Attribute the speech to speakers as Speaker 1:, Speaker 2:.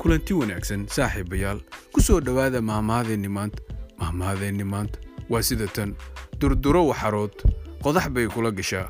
Speaker 1: kulanti wanaagsan saaxiibayaal. Ku soo dhowaada mahmahadeenni maanta mahmahadeenni maanta. Waa sida tan. Durduro waxarood qodax bay kula gashaa.